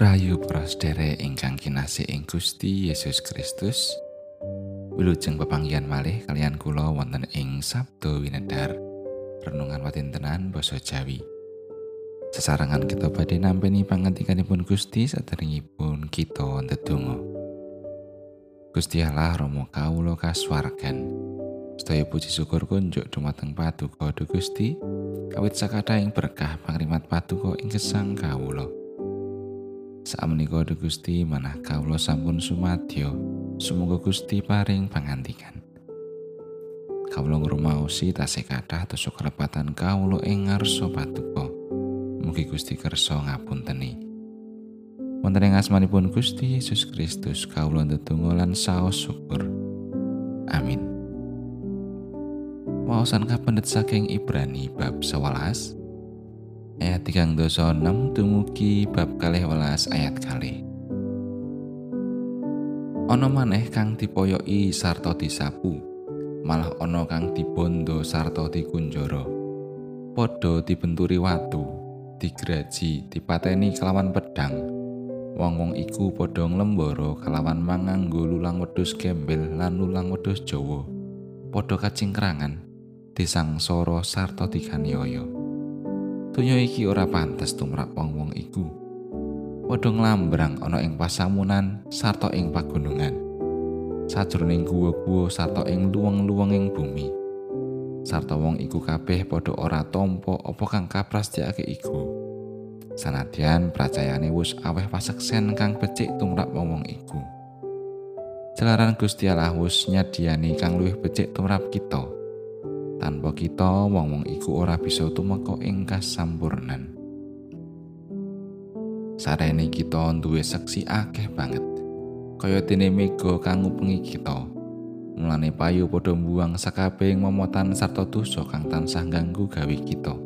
Rayu para sedherek ingkang kinasih ing Gusti Yesus Kristus. Wilujeng pepanggihan malih kalian kula wonten ing Sabdo Winedar. Renungan watintenan basa Jawi. Sesarengan kita badhe nampi pangantikanipun Gusti saderengipun kita ndedonga. Gusti Allah Rama kawula kasuwargan. Sedaya puji syukur kunjuk dumateng Paduka Gusti kawit sakada ing berkah pangrimat Paduka ing gesang kawula. Sakmenika Gusti manah kawula sampun sumadyo. Sumuga Gusti paring pangantikan. Kawula ngrumaosi tasih kathah dosa kelepatan ing ngarsa patuko. Mugi Gusti kersa ngapunteni. Wonten ing asmanipun Gusti Yesus Kristus kawula ndedonga lan saos syukur. Amin. Waosan kapendet saking Ibrani bab 11 ayat 3 dosa 6 dumugi bab kalih welas ayat kali Ono maneh kang dipoyoki sarta disapu malah ono kang dibondo sarta dikunjara. Padha dibenturi watu digraji dipateni kelawan pedang wong-wong iku padha nglembara kelawan manganggo lulang wedhus gembel lan lulang wedhus Jawa. Padha kacingkrangan disangsara sarta dikaniaya Donya iki ora pantes tumrap wong-wong iku. Padha nglambrang ana ing pasamunan sarta ing pagunungan. Sajroning guwa-guwa sarta ing luweng-luwenging bumi. Sarta wong iku kabeh padha ora tampa apa kang kaprastiyake iku. Sanadyan pracayane wis aweh paseksen kang becik tumrap wong-wong iku. Jalaran Gusti Allah wis nyadiani kang luwih becik tumrap kita. Tanpa kita wong-wong iku ora bisa tumeka ing kasampurnan. Sarene kita duwe seksi akeh banget. Kaya dene mega kang ngupengi kita. Mulane payu padha mbuang sakabehing momotan sarta dosa kang tansah ganggu gawe kita.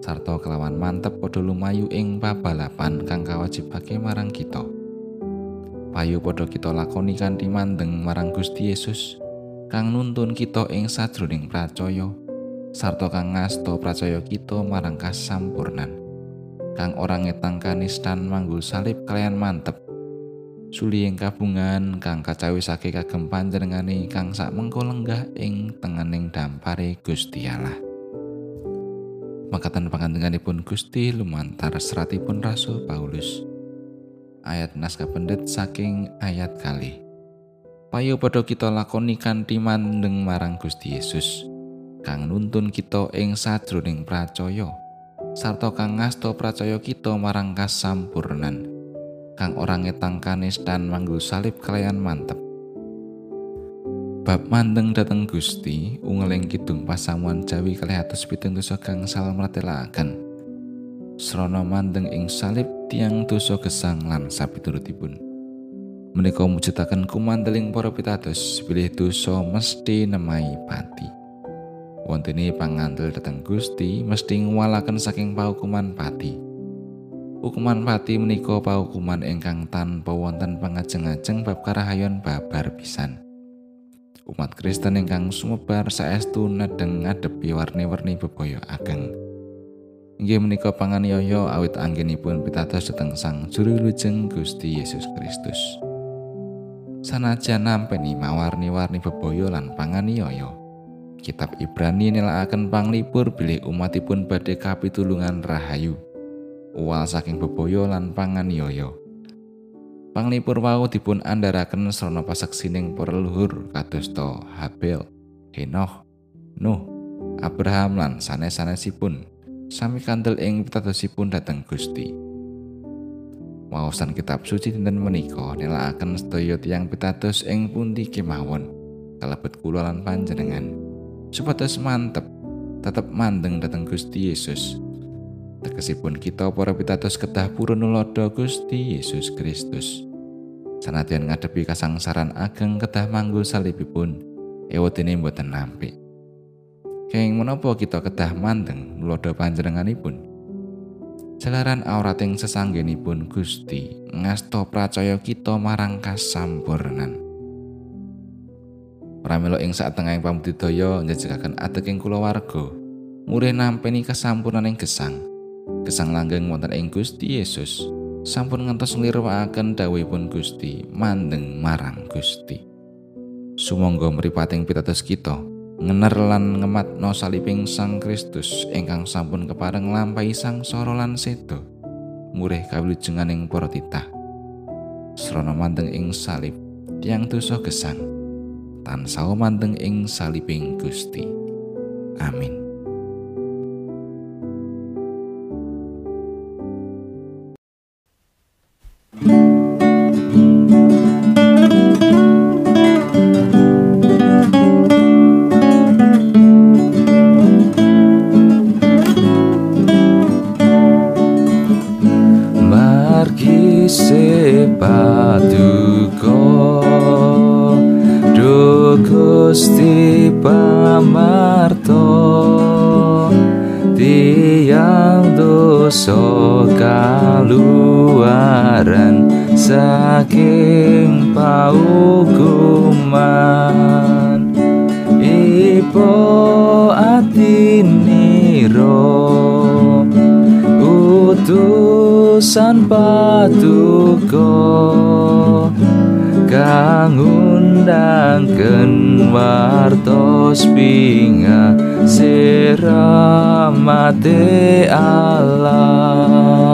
Sarta kelawan mantep padha lumayu ing pabalapan kang kawajibake marang kita. Payu padha kita lakoni kanthi mandeng marang Gusti Yesus. Kang nuntun kita ing sajroning pracaya sarta kang ngasta pracaya kita marang kasampurnan. Kang ora ngetang kanistan manggul salib kalian mantep. Suli ing kabungan kang kacawisake kagem panjenengane kang sak mengko lenggah ing tengening dampare Gusti Allah. Makatan pangantenganipun Gusti lumantar seratipun Rasul Paulus. Ayat naskah pendet saking ayat kali payo padha kita lakoni kanthi mandeng marang Gusti Yesus. Kang nuntun kita ing sajroning pracaya sarta kang ngasta pracaya kita marang kasampurnan. Kang ora ngetang kanistan manggul salib kalian mantep. Bab mandeng dateng Gusti ungeling kidung pasamuan Jawi kalih atus pitung dosa kang salam ratelaken srana mandeng ing salib tiang dosa gesang lan sapiturutipun menika mujudaken kumandeling para pitados bilih dosa mesti nemai pati. Wontene pangandel dhateng Gusti mesti ngwalaken saking paukuman pati. Hukuman pati menika paukuman ingkang tanpa wonten pangajeng-ajeng bab karahayon babar pisan. Umat Kristen ingkang sumebar saestu nedeng ngadepi warni-warni bebaya ageng. Inggih menika panganiaya awit anggenipun pitados dhateng Sang Juru Lujeng Gusti Yesus Kristus. Sanajan nampeni mawarni-warni bebaya lan panganiaya. Kitab Ibrani nelakaken panglipur bilih umatipun badhe kapitulungan rahayu. Uwal saking bebaya lan panganiaya. Panglipur wau dipun andharaken srana paseksining para leluhur kadosta Habel, Henoch, Nuh, Abraham lan sanes-sanesipun sami kandel ing pitadosipun dhateng Gusti. Wawasan kitab suci dinten menika nelakaken sedaya tiyang pitados ing pundi kemawon? Kalebet kula lan panjenengan. Supados mantep tetep mandeng dhateng Gusti Yesus. Tegesipun kita para pitados kedah purun Gusti Yesus Kristus. Sanadyan ngadepi kasangsaran ageng kedah manggul salibipun ewotene mboten nampi kenging menapa kita kedah mandeng nulodo panjenenganipun Jalaran aurating sesanggenipun Gusti ngasta pracaya kita marang kasampurnan. Pramila ing satengahing pambudidaya njejegaken ateking kulawarga, murih nampeni kasampurnaning gesang. Gesang langgeng wonten ing Gusti Yesus. sampun ngantos nglirwakaken dawuhipun Gusti mandeng marang Gusti. Sumangga mripating pitados kita ngener lan ngematno salibing Sang Kristus ingkang sampun kepareng nglampahi sang soro lan sedo. Murih kawilujenganing para titah. Srana mandeng ing salib tiang dosa gesang. Tansah mandeng ing salibing Gusti. Amin. Paduka. Do Gusti pamarto tiang dosa kaluaran saking paukuman. Ipo atiniro utusan patuko kang undangken wartos pinga siramate Allah